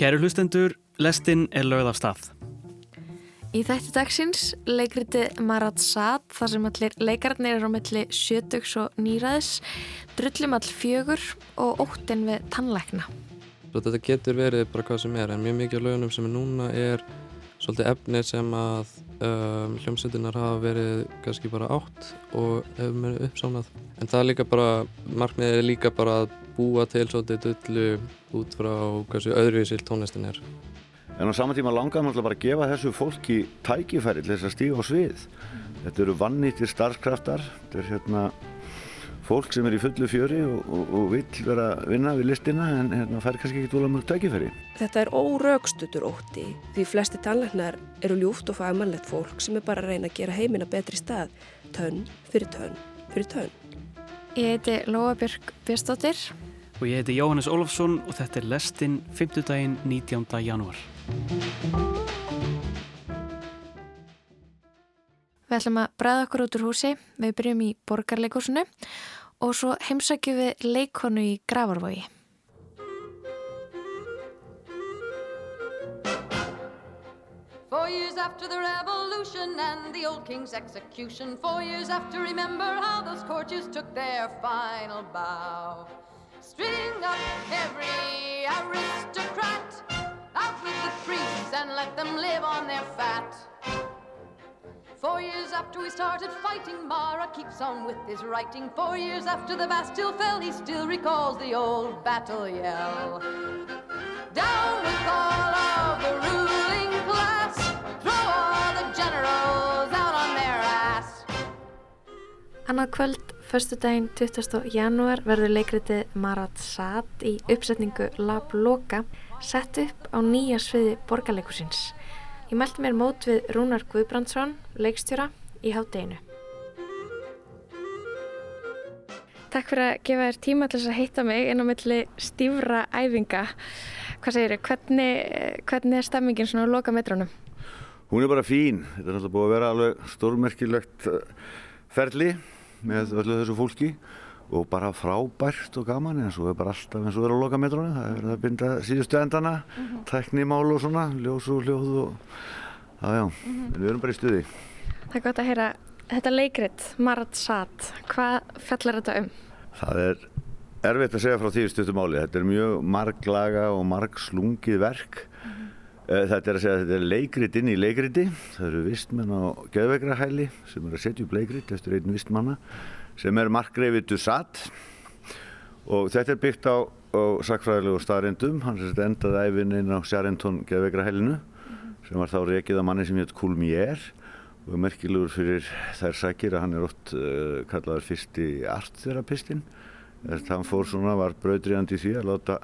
Kæru hlustendur, lestinn er lögð af stað. Í þætti dagsins leikriti Marat Saad þar sem allir leikarnir eru á milli sjötugs og nýraðis, drullum all fjögur og óttinn við tannleikna. Þetta getur verið bara hvað sem er en mjög mikið af lögunum sem er núna er svolítið efni sem að um, hljómsveitinnar hafa verið kannski bara átt og hefur verið uppsámnað. En það er líka bara, markmiðið er líka bara að búa til svolítið dullu út frá hversu öðruvísilt tónlistin er. En á saman tíma langar maður bara að gefa þessu fólki tækifæri til þess að stíga á svið. Þetta eru vannýttir starfskraftar, þetta er hérna fólk sem er í fullu fjöri og, og, og vill vera að vinna við listina en hérna fær kannski ekki dóla mjög tækifæri. Þetta er órögstutur ótti því flesti tannleiknar eru ljúft og fagmannlegt fólk sem er bara að reyna að gera heimina betri stað, tönn fyrir tönn fyrir tönn. Ég heiti Lóa Björk Björnsdóttir Og ég heiti Jóhannes Ólafsson og þetta er lestinn 5. daginn 19. janúar. Við ætlum að bræða okkur út úr húsi, við byrjum í borgarleikúsinu og svo heimsækjum við leikonu í Gravarvogi. Four years after the revolution and the old king's execution, four years after, remember how those courtiers took their final bow. String up every aristocrat out with the priests and let them live on their fat. Four years after we started fighting, Mara keeps on with his writing. Four years after the Bastille fell, he still recalls the old battle yell. Down with all of the ruling class, throw all the generals out on their ass. Annað kvöld, förstu daginn 20. janúar, verður leikritið Marat Saad í uppsetningu Lab Loka sett upp á nýja sviði borgarleikusins. Ég mælti mér mót við Rúnar Guðbrandsson, leikstjóra, í hátteginu. Takk fyrir að gefa þér tíma til þess að hitta mig inn á milli stífra æfinga. Hvað segir þér, hvernig, hvernig er stemmingin svona á loka metrónum? Hún er bara fín, þetta er náttúrulega búið að vera alveg stórmerkilegt eh, ferli með öllu þessu fólki og bara frábært og gaman en svo er bara alltaf eins og er á lokametrónu það er verið að binda síðustu endana mm -hmm. teknímál og svona, ljós og hljóð og já já, mm -hmm. en við erum bara í stuði Það er gott að heyra þetta leikrit, Marat Saad hvað fellar þetta um? Það er erfitt að segja frá því stuttum máli þetta er mjög marglaga og margslungið verk mm -hmm. Þetta er að segja að þetta er leikrit inn í leikriti það eru vistmenn á geðvegrahæli sem er að setja upp leikrit eftir einn vistmanna sem er markgreifið Dusat og þetta er byggt á, á sakfræðilegu staðrindum, hann er endað æfin inn á Sjarentón geðveikrahælinu -hmm. sem var þá reikið af manni sem hétt Kulmier. Og er merkilegur fyrir þær sakir að hann er oft uh, kallaður fyrsti að hann fór svona, var brauðriðandi í því að láta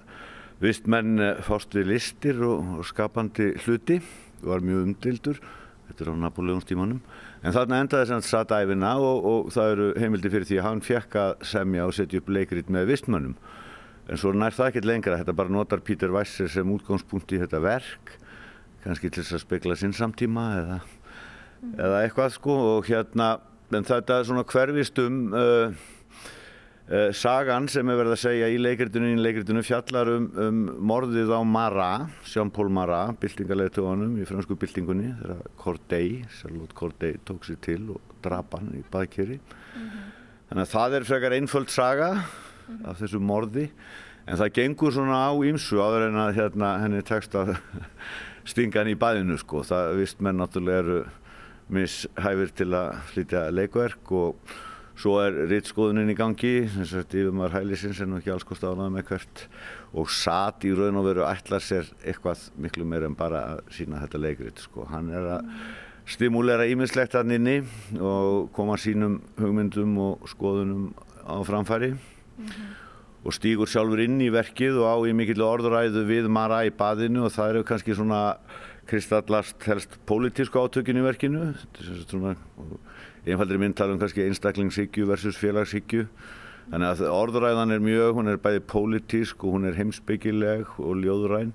vistmenn uh, fást við listir og, skapandi hluti var mjög umdildur þetta er á Napoleonstímanum en þarna endaði þess að satt æfina og, og það eru heimildi fyrir því að hann fekk að semja og setja upp leikrit með vistmönnum. En svo nær það ekkert lengra þetta bara notar Pítur Weisser sem útgangspunkt í þetta verk kannski til þess að spekla sinn samtíma eða, eða eitthvað sko og hérna en þetta svona hverfist um Uh, sagan sem er verið að segja í leikritinu í leikritinu fjallar um, um morðið á Marat, Jean-Paul Marat byltingarleituðanum í fransku byltingunni þegar Corday, Charlotte Corday tók sér til og drap hann í baðkjöri mm -hmm. þannig að það er frekar einföld saga mm -hmm. af þessu morði en það gengur svona á ímsu áður en að hérna, henni tekst að stinga hann í baðinu sko, það vist menn náttúrulega eru mishæfir til að flytja leikverk og Svo er rittskoðunin í gangi, þess að yfirmar hælisins er nú ekki alls kost ánað með hvert og satt í raun og veru ætlar sér eitthvað miklu meira en bara að sína þetta leikrit. Sko. Hann er að stimulera íminnslegt hann inni og koma sínum hugmyndum og skoðunum á framfæri mm -hmm. og stýgur sjálfur inn í verkið og á í mikill orðuræðu við Mara í baðinu og það eru kannski svona kristallast helst pólitísku átökin í verkinu. Þetta er svona einfaldri mynd tala um kannski einstaklingshyggju versus félagshyggju. Þannig að orðræðan er mjög, hún er bæði pólitísk og hún er heimsbyggileg og ljóðræn.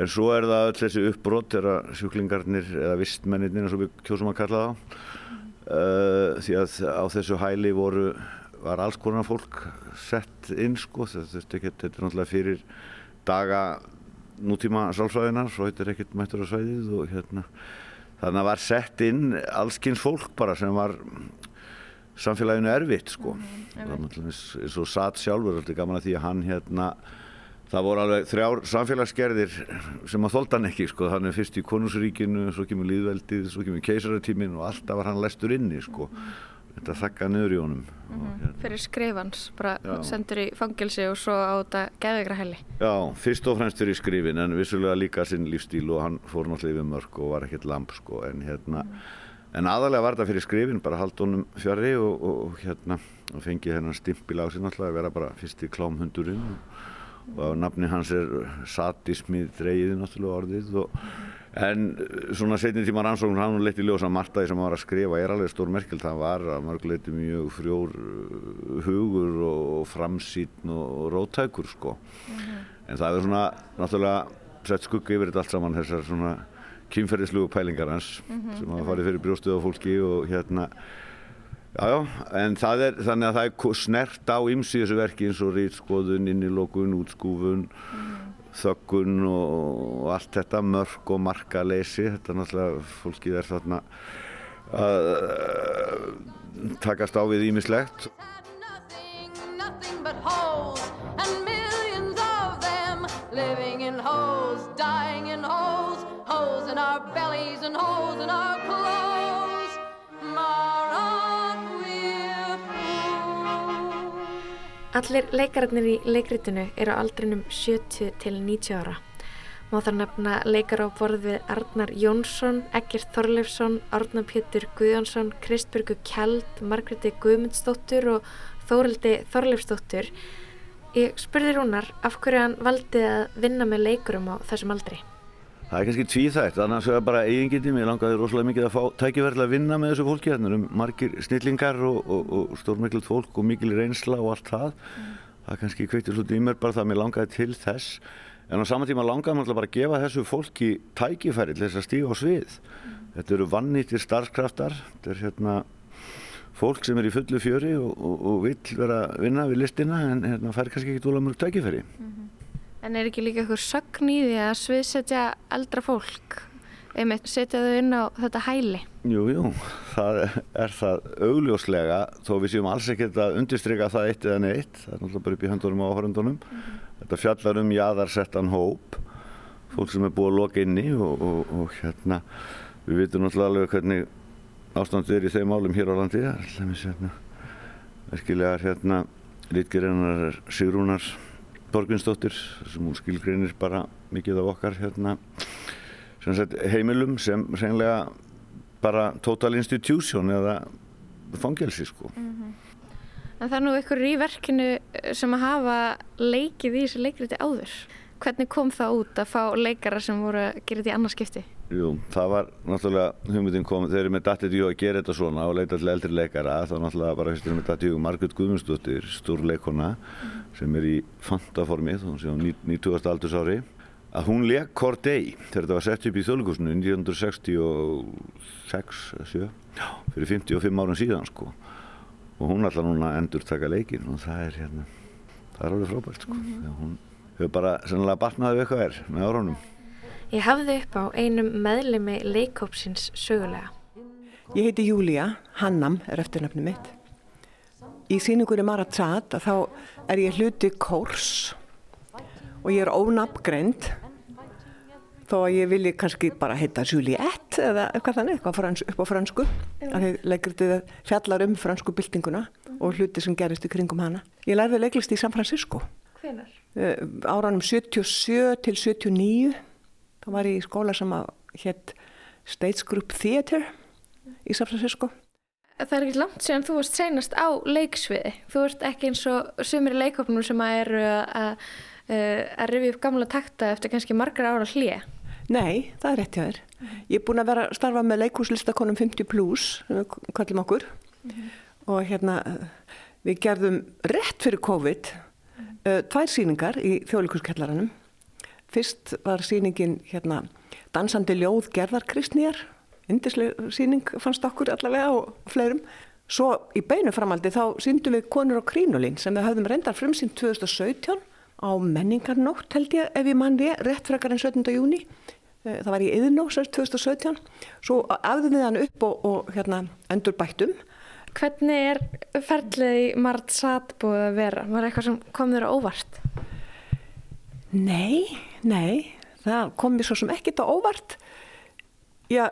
En svo er það öll þessi uppbrott þegar sjúklingarnir eða vistmennir eins og við kjósum að kalla það uh, því að á þessu hæli voru var alls konar fólk sett inn sko. Þetta er náttúrulega fyrir daga nútíma sálfræðinar, svo heitir ekkert mættur á svæðið og hérna þannig að var sett inn allskins fólk bara sem var samfélaginu erfitt sko. Náttúrulega eins og satt sjálfur, er gaman að því að hann hérna Það voru alveg þrjár samfélagsgerðir sem að þóldan ekki sko, þannig fyrst í konungsríkinu, svo kemur líðveldið, svo kemur keisaratímin og alltaf var hann lestur inni sko. Þetta þakka niður í honum. Mm -hmm. hérna. Fyrir skrifans, bara Já. sendur í fangilsi og svo á þetta geðvegra helli. Já, fyrst og fremst fyrir skrifin en vissulega líka sinn lífstíl og hann fór náttúrulega yfir mörg og var ekkert lamp sko en hérna, mm. en aðalega var þetta fyrir skrifin, bara hald honum fjari og, og, og hérna, og fengi hennar stimpil á sig náttúrulega að vera bara fyrst í klámhundurinn og nafni hans er satismi dreyiði náttúrulega orðið og, en svona setjum tíma rannsókn hann leitt í ljósa Martaði sem var að skrifa er alveg stór merkjöld, það var að mörguleiti mjög frjór uh, hugur og framsýtn og rótækur sko mm -hmm. en það er svona náttúrulega sett skugga yfir þetta allt saman þessar svona kynferðislugu pælingar hans mm -hmm. sem hafa farið fyrir brjóstuð á fólki og hérna Já, já, en það er þannig að það er snert á ymsi þessu verki eins og rýtskoðun, innilokun, útskúfun, mm. þökkun og, og allt þetta, mörg og markaleysi, þetta er náttúrulega, fólkið er þarna að uh, takast á við ímislegt. Living in holes, dying in holes, holes in our bellies and holes in our clothes. Allir leikararnir í leikritinu eru á aldrinum 70 til 90 ára. Má þar nefna leikar á borð við Arnar Jónsson, Egert Þorleifsson, Árnar Pétur Guðjónsson, Kristbjörgu Kjeld, Margreði Guðmundsdóttur og Þórildi Þorleifsdóttur. Ég spurði Rúnar af hverju hann valdi að vinna með leikurum á þessum aldri. Það er kannski tvíþægt, annars er það bara eigingindi, mér langaði rosalega mikið að fá tækifærlega að vinna með þessu fólki, þannig um margir snillingar og, og, og stórmiklut fólk og mikil reynsla og allt það. Mm. Það kannski kveitir svolítið í mér bara það að mér langaði til þess, en á saman tíma langaði mér bara að gefa þessu fólki tækifæri til þess að stíga á svið. Mm. Þetta eru vannýttir starfskraftar, þetta er hérna fólk sem er í fullu fjöri og, og vil vera að vinna við listina en hérna fær kannski ekki dóla mörg tækifæri. Mm -hmm. En er ekki líka eitthvað sögn í því að sviðsetja eldra fólk einmitt setja þau inn á þetta hæli? Jú, jú, það er það augljóslega þó við séum alls ekkert að undirstryka það eitt eða neitt það er náttúrulega bara upp í höndunum og áhörundunum mm -hmm. þetta fjallar um jaðarsettan hóp fólk sem er búið að loka inni og, og, og hérna við vitum náttúrulega alveg hvernig ástandu er í þeim álum hér á landi alltaf hérna, verkilegar hérna lítgerinnar Sigrúnar Borgvinsdóttir sem hún skilgreinir bara mikið af okkar hérna, sem sagt, heimilum sem reynilega bara total institution eða fangelsi sko. Mm -hmm. En það er nú ykkur í verkinu sem að hafa leikið í þessu leikriti áður. Hvernig kom það út að fá leikara sem voru að gera þetta í annarskipti? Jú, það var náttúrulega hugmyndin komið, þeir eru með datið jú að gera þetta svona og leita til eldri leikara, þá náttúrulega bara fyrstir með datið jú Margrit Guðmundsdóttir, stór leikona mm sem er í fantaformi þá sé hún 90. aldursári að hún leik Corday þegar þetta var sett upp í þjóðleikusinu 1966 fyrir 55 árum síðan sko og hún alltaf núna endur taka leikin og það er hérna það er alveg frábært sko mm -hmm. hún hefur bara sennilega batnaði við eitthvað er með áránum Ég hafði upp á einum meðlemi leikópsins sögulega. Ég heiti Júlia Hannam er eftirnafni mitt. Í síningunni Maratsat þá er ég hluti kórs og ég er ónafngreind þó að ég vilji kannski bara heita Juliette eða eitthvað þannig, eitthvað frans, upp á fransku að þið leikritið fjallar um fransku byltinguna og hluti sem gerist í kringum hana. Ég lærði leiklist í San Francisco. Hvenar? Uh, áranum 77 til 79 þá var ég í skóla sem að hétt States Group Theatre í San Francisco það er ekki langt síðan þú varst senast á leiksviði. Þú ert ekki eins og sumir í leikofnum sem að eru að, að rifja upp gamla takta eftir kannski margar ára hlið. Nei, það er rétt hjá þér. Ég er búin að vera að starfa með leikhúslistakonum 50 plus, kallum okkur, mm -hmm. og hérna við gerðum rétt fyrir COVID tvær síningar í þjóðleikuskellaranum. Fyrst var síningin hérna Dansandi ljóð gerðarkristnýjar indisleg síning fannst okkur allavega og fleirum. Svo í beinu framaldi þá síndum við konur á krínulín sem við hafðum reyndar frumsýnd 2017 á menningarnótt held ég ef ég mann rétt frekar en 17. júni eh, það var í Yðnó 2017 svo afðum við hann upp og, og hérna, endur bættum Hvernig er ferlið í Marat Sat búið að vera? Var eitthvað sem kom þér á óvart? Nei, nei það kom mér svo sem ekkit á óvart já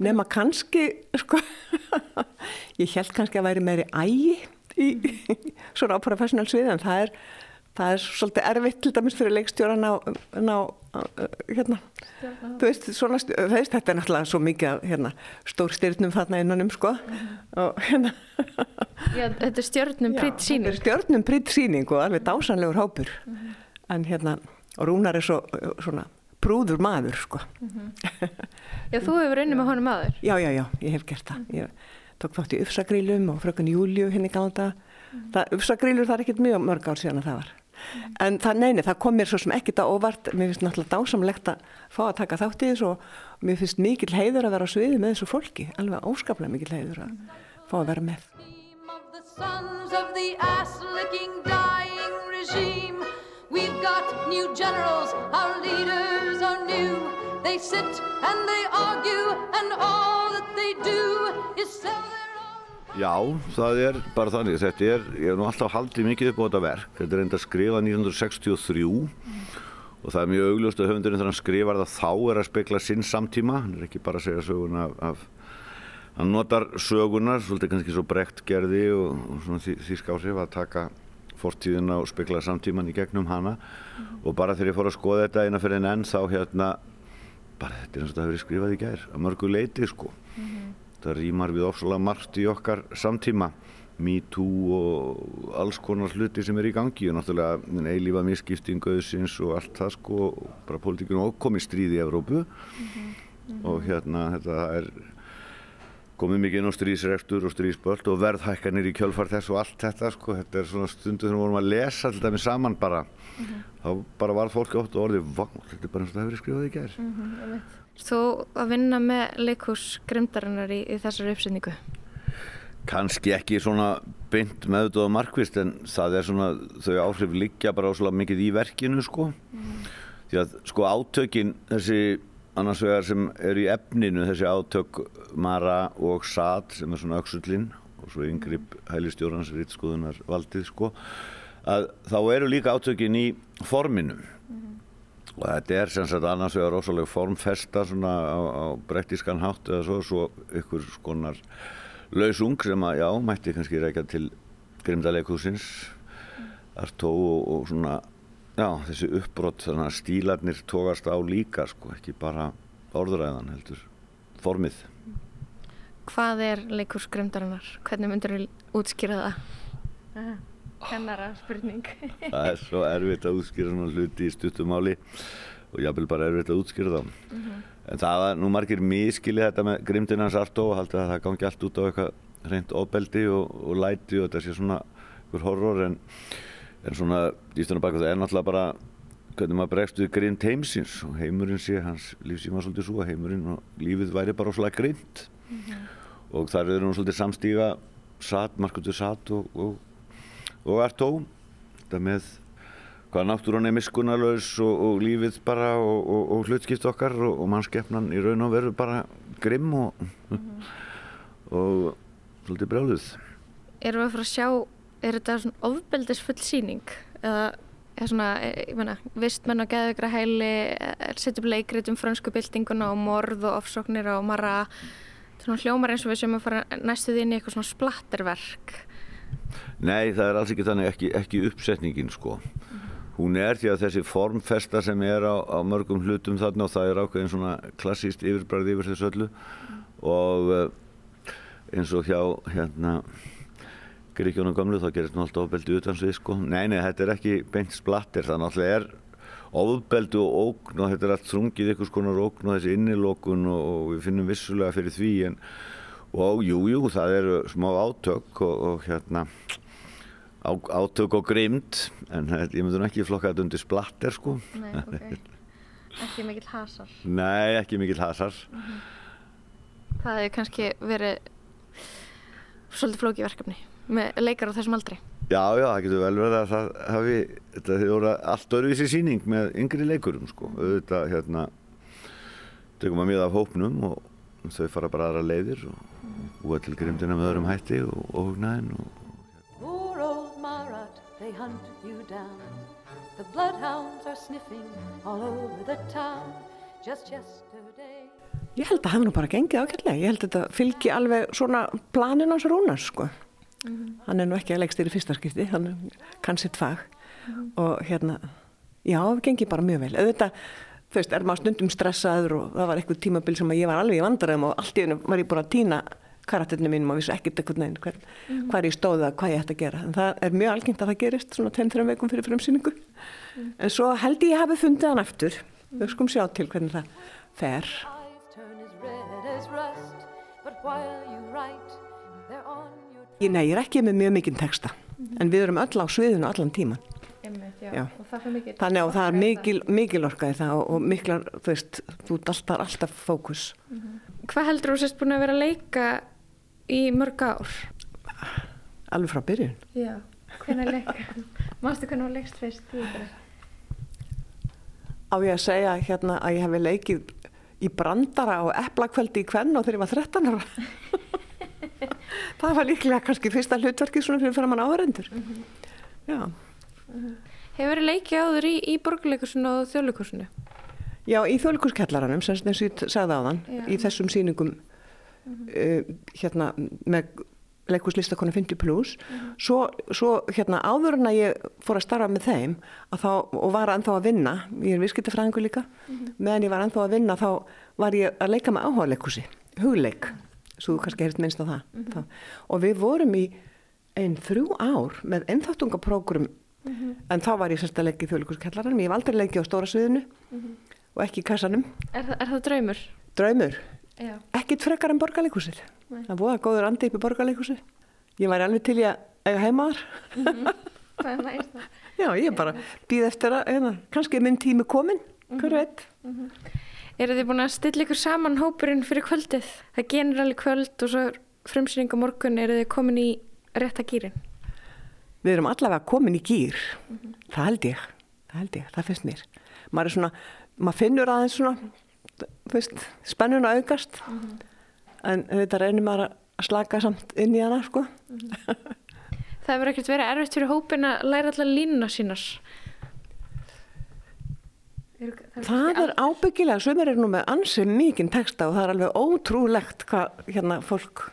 nema kannski sko, ég held kannski að væri meiri ægi í svona á professional svið en það er það er svolítið erfitt til dæmis fyrir leikstjóran á, á hérna, þú veist, svona, veist, þetta er náttúrulega svo mikið hérna, stór styrnum þarna innanum sko. Mm -hmm. og hérna. Já, þetta er stjórnum pritt síning Þetta er stjórnum pritt síning og alveg dásanlegur hópur. Mm -hmm. en hérna, og Rúnar er svo svona brúður maður sko. Mm -hmm. Já, þú hefur unni með honum maður Já, já, já, ég hef gert það. Ég tók þátt í uppsagrílum og frökun Júliu henni gálda uppsagrílur það er ekkert mjög mörg ár síðan að það var en það neini, það kom mér svo sem ekkit að óvart. Mér finnst náttúrulega dásamlegt að fá að taka þátt í þessu og mér finnst mikil heiður að vera á sviði með þessu fólki. Alveg óskaplega mikil heiður að fá að vera með. They sit and they argue and all that they do is sell Já, það er bara þannig. Þetta er, ég hef nú alltaf haldið mikið upp á þetta verk. Þetta er enda skrifað 1963 mm. og það er mjög augljóst að höfundurinn þegar hann skrifar það þá er að spekla sinn samtíma. Hann er ekki bara að segja söguna af, hann notar sögunar, svolítið kannski svo brekt gerði og, og svona því, því skásið að taka fortíðina og spekla samtíman í gegnum hana mm. og bara þegar ég fór að skoða þetta eina fyrir en enn þá hérna, bara þetta er eins og þetta hefur verið skrifað í gær, að mörgu leiti sko. Mm það rýmar við ofsalega margt í okkar samtíma. MeToo og alls konar hluti sem er í gangi. Og náttúrulega eilífa misskiptingu auðsins og allt það sko bara pólitíkunum og komið stríð í Evrópu. Mm -hmm, mm -hmm. og hérna þetta er komið mikið inn á stríðsrektur og stríðsböld og verðhækkanir í kjölfar þess og allt þetta sko. Þetta er svona stundu þegar við vorum að lesa alltaf með saman bara. Mm -hmm. þá bara var fólki ótt og orðið þetta er bara eins og það hefur skrifað í gerð Þú að vinna með leikús grimdarinnar í, í þessari uppsetningu? Kanski ekki svona beint meðutuð á markvist en það er svona þau áhrif liggja bara ásala mikið í verkinu sko mm. því að sko átökin þessi annars vegar sem eru í efninu þessi átök Mara og Sad sem er svona auksullin og svo yngripp hælistjórnans rittskoðunar valdið sko að þá eru líka átökin í forminu og þetta er sem sagt annars vegar rosalega formfesta svona á, á brektískan hátt eða svo, svo ykkur skonar lausung sem að já, mætti kannski reyka til grimdaleghúsins Artó og, og svona já, þessi uppbrott þannig að stílarnir tókast á líka sko, ekki bara orðuræðan heldur formið Hvað er leikurs grimdarinnar? Hvernig myndir þú útskýra það? Kennara spurning það er svo erfitt að útskýra svona hluti í stuttumáli og jáfnvel bara erfitt að útskýra þá mm -hmm. en það var nú margir miskili þetta með grimdinans Artó og haldið að það gangi allt út á eitthvað reynd ofbeldi og, og læti og þetta sé svona ykkur horror en, en svona dýstunum baka það er náttúrulega bara hvernig maður bregst við grind heimsins og heimurinn sé, hans lífsíma svolítið svo heimurinn og lífið væri bara ósláð grind mm -hmm. og þar er nú svolítið samstíga satt, markundur satt og, og og Artó þetta með hvað náttúrun er miskunarlaus og, og lífið bara og, og, og hlutskipt okkar og mannskeppnan í raun og veru bara grimm og mm -hmm. og svolítið brjáluð. Erum við að fara að sjá er þetta svona ofbeldisfull síning eða er svona, ég menna vistmenn og geðugra heili setjum leikrit um fransku byltinguna og morð og ofsóknir og marra svona hljómar eins og við sem að fara næstuð inn í eitthvað svona splatterverk Nei, það er alls ekki þannig, ekki, ekki uppsetningin sko. Hún er því að þessi formfesta sem er á, á mörgum hlutum þarna og það er ákveðin svona klassíst yfirbræði yfir þessu öllu og uh, eins og hjá hérna Gríkjónum gamlu þá gerist náttúrulega ofbeldi utansvið sko. Nei, nei, þetta er ekki beint splattir, það náttúrulega er ofbeldi og ógn og þetta er allt þrungið ykkur skonar ógn og þessi innilókun og, og við finnum vissulega fyrir því en og jújú, jú, það eru smá átök og, og hérna á, átök og grimd en ég myndi ekki flokka þetta undir splatter sko. Nei, ok. Ekki mikill hasar. Nei, ekki mikill hasar. Mm -hmm. Það hefur kannski verið svolítið flóki verkefni með leikar á þessum aldri. Já, já, það getur vel verið að það hafi, þetta hefur voru allt öðruvísi síning með yngri leikurum sko. Auðvitað, hérna, tökum að miða af hópnum og þau fara bara aðra leiðir og búa til grimdina með öðrum hætti og, og hugnaðin og they hunt you down. The bloodhounds are sniffing all over the town. Just yesterday. Ég held að hafa nú bara gengið ákveðlega. Ég held að þetta fylgi alveg svona planin hans rúnar, sko. Hann er nú ekki að leggst þér í fyrsta skipti, hann kann sitt fag. Og hérna, já, það gengið bara mjög vel. Auðvitað, þú veist, er maður stundum stressaður og það var eitthvað tímabil sem að ég var alveg í vandræðum og allt í hennu var ég búin að týna karakterinu mínum og vissi ekkert eitthvað neginn hver, hvar ég stóði að hvað ég ætti að gera. En það er mjög algengt að það gerist svona 2-3 veikum fyrir frumsýningu. En svo held ég hafi fundið hann aftur. Við skum sjá til hvernig það fer. Ég, nei, ég er ekki með mjög mikinn texta. En við erum öll á sviðinu allan tíman. Já. Já. Og það fyrir mikið. Þannig að það er mikil, mikil orka í það og, og miklar, þú veist, þú ert alltaf, fókus. Hvað heldur þú sérst búin að vera að leika í mörg ár? Alveg frá byrjun. Já. Hvernig leika? Mástu hvernig þú leikst fyrst? Á ég að segja hérna að ég hef leikið í brandara og eplakveldi í kvenn og þegar ég var 13 ára. það var líklega kannski fyrsta hlutverkið svona fyrir framann áhörendur. Já. Hefur verið leikið áður í, í borgarleikursinu og þjóðleikursinu? Já, í þjóðleikurskallaranum, sem ég sagði á þann, í þessum sýningum uh, hérna með leikurslistakonu 50 plus, svo, svo hérna áður en að ég fór að starfa með þeim þá, og var ennþá að vinna, ég er viðskiptafræðingur líka, meðan ég var ennþá að vinna þá var ég að leika með áhuga leikursi, hugleik, svo þú kannski heyrst minnst á það. þá. Og við vorum í einn þrjú ár með ennþáttungaprógrum, en þá var ég sérst að leika í þjóðleikurskallaranum, ég hef aldrei leikið á stóra sviðinu og ekki í kassanum. Er, er það draumur? Draumur, Já. ekkit frekar en borgarleikusir. Nei. Það búið að góður andi upp í borgarleikusir. Ég væri alveg til í að eiga heimaðar. Það er næst það. Já, ég bara býð eftir að, hérna, kannski er minn tími komin, hver veit. Eru þið búin að stilla ykkur saman hópurinn fyrir kvöldið? Það genur alveg kvöld og svo er frumsýning á morgun. Eru þið komin í rétta gýrin? Við erum allavega komin í gýr. Það held ég, það held ég, það finnst mér. Maður er svona, maður finnur aðeins svona, þú veist, spennun að aukast. En þetta reynir maður að slaka samt inn í hana, sko. Það hefur ekkert verið erfitt fyrir hópin að læra allar línuna sínar. Er, Það er ábyggilega, sumir er nú með ansið mikinn texta og það er alveg ótrúlegt hvað hérna fólk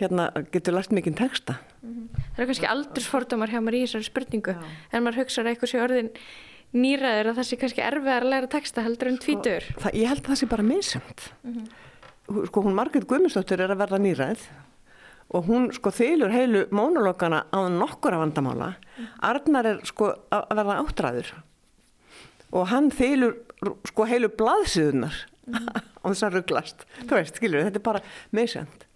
hérna getur lært mikinn texta. Það eru kannski aldursfordómar hjá maður í þessari spurningu. En maður hugsaður að eitthvað sé orðin nýraður að það sé kannski erfiðar að læra texta heldur en tvítur. Það, ég held að það sé bara misjönd. Sko hún Margrét Guðmundsdóttir er að verða nýræð og hún sko þylur heilu mónologana á nokkura vandamála. Arnar er sko að verða áttræður og hann þylur sko heilu blaðsíðunar á þess að rugglast. Þú veist, skilur, þetta er bara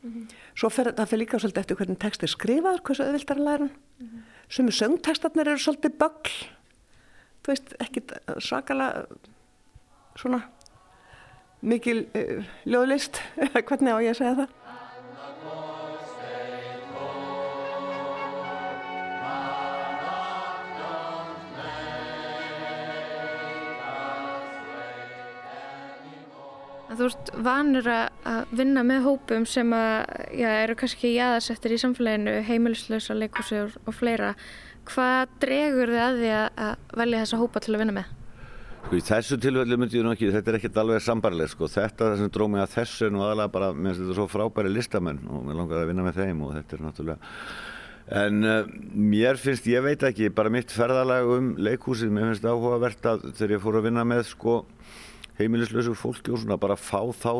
misjönd. Svo fer það fyrir líka svolítið eftir hvernig text er skrifaður, hversu auðvilt er að læra hann. Sumi söngtekstarnir eru svolítið bögl, þú veist, ekkit svakalega svona mikil uh, ljóðlist, hvernig á ég að segja það? Þú ert vanur að vinna með hópum sem að, já, eru kannski jáðarsettir í samfélaginu, heimilislösa leikhúsi og, fleira. Hvað dregur þið að því að, velja þessa hópa til að vinna með? Sko í þessu tilfellu myndi ég nú ekki, þetta er ekkert alveg sambarleg sko, þetta sem dróð mig að þessu er nú aðalega bara, mér finnst þetta svo frábæri listamenn og mér langar að vinna með þeim og þetta er náttúrulega, en uh, mér finnst, ég veit ekki, bara mitt ferðalag um leikhúsið, mér finnst áhugavert að þegar ég fór að vinna með sko heimilislösu fólki og svona bara fá þá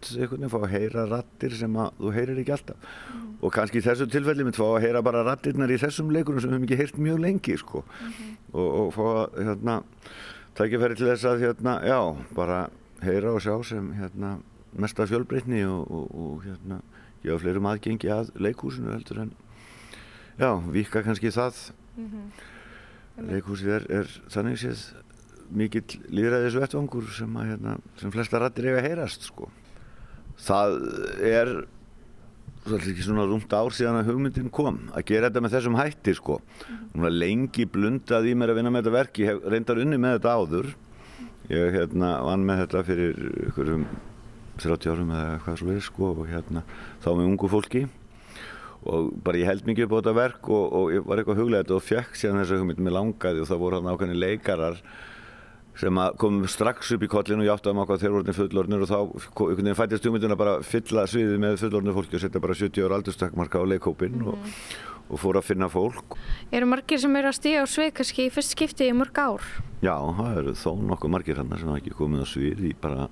einhvern veginn, fá að heyra rattir sem að þú heyrir ekki alltaf. Og kannski í þessu tilfelli mitt fá að heyra bara rattirnar í þessum leikurum sem við höfum ekki heyrt mjög lengi sko. Og, og fá að hérna tækifæri til þess að hérna, já, bara heyra og sjá sem hérna, mesta fjölbreytni og, og, og hérna, gefa fleirum aðgengi að leikhúsinu heldur en já, vika kannski það. Leikhúsið er, er þannig séð mikill líðræðis vettvangur sem, að, hérna, sem flesta rættir eiga að heyrast sko. það er svolítið ekki svona rúmt ár síðan að hugmyndin kom að gera þetta með þessum hætti sko. Hún var lengi blundað í mér að vinna með þetta verk. Ég hef reyndar unni með þetta áður. Ég hérna vann með þetta fyrir ykkurum 30 árum eða eitthvað svo við sko og hérna þá með ungu fólki. Og bara ég held mikið upp á þetta verk og, og ég var eitthvað huglega þetta og fekk síðan þessa hugmynd. Með langaði og það voru hann ákveðni leikarar sem kom strax upp í kollinu og ég átti að maður þegar voru fullornir og þá fættist hugmyndina bara fylla sviðið með fullornir fólki og setja bara 70 ára aldurstakmarka á leikhópin mm og, og fór að finna fólk. Eru margir sem eru að stíða á svið kannski í fyrst skipti í mörg ár? Já, það eru þó nokkuð margir hann sem hafa ekki komið á svið í bara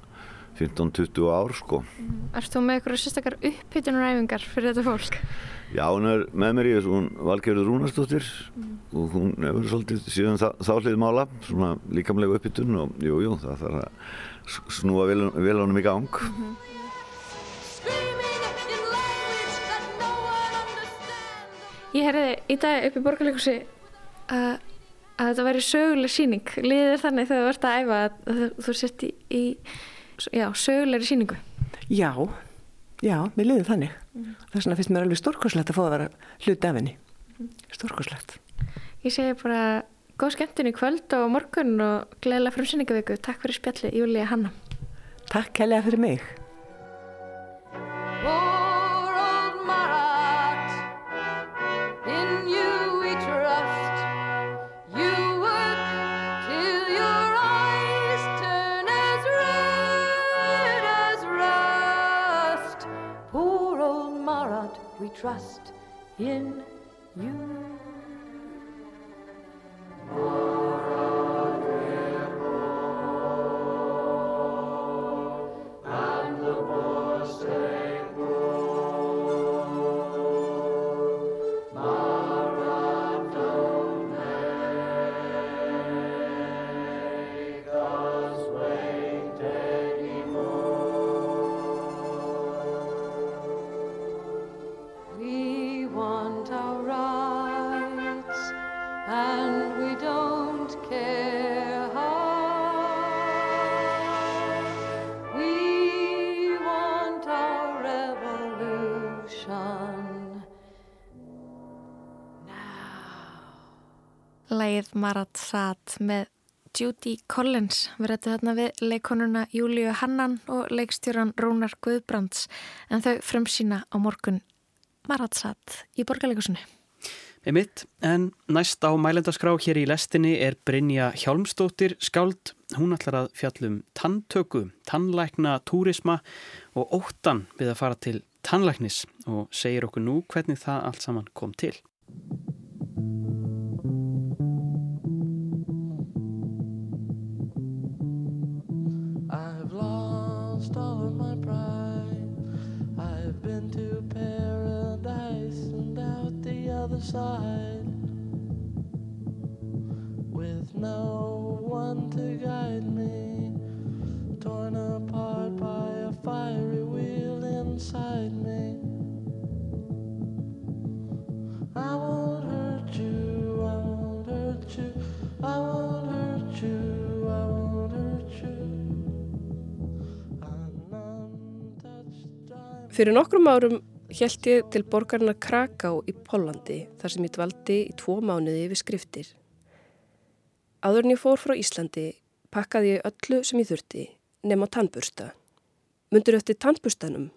15-20 ár sko. Mm. Erstu með eitthvað sérstakar upphytunaræfingar fyrir þetta fólk? Já, hún er með mér í þessu, hún Valgerður Rúnarsdóttir mm. og hún hefur svolítið síðan þállið mála, svona líkamlega upphittun og jú, jú, það þarf að snúa vel, vel ánum í gang. Mm -hmm. Ég herði í dag upp í borgarleikusi að, að þetta væri söguleg síning. Liðir þannig þegar þú ert að æfa að þú sett í, í já, sögulegri síningu? Já, já, mér liðir þannig. Mm. Þess vegna finnst mér alveg stórkoslegt að fá að vera hluti af henni. Mm. Stórkoslegt. Ég segi bara góð skemmtun í kvöld og morgun og gleðilega frumsynningavíku. Takk fyrir spjalli, Júlija Hanna. Takk helga fyrir mig. Trust in you. Lægið Marat Sat með Judy Collins við rættum þarna við leikonuna Júliu Hannan og leikstjóran Rónar Guðbrands en þau fremsýna á morgun Marat Sat í borgarleikusinu. Með mitt, en næst á mælendaskrá hér í lestinni er Brynja Hjálmstóttir skáld. Hún ætlar að fjallum tanntöku, tannlækna, túrisma og óttan við að fara til tannlæknis og segir okkur nú hvernig það allt saman kom til. Fyrir nokkrum árum held ég til borgarna Kraká í Pólandi þar sem ég dvaldi í tvo mánuði yfir skriftir. Áður en ég fór frá Íslandi pakkaði ég öllu sem ég þurfti nema tannbursta. Mundur eftir tannburstanum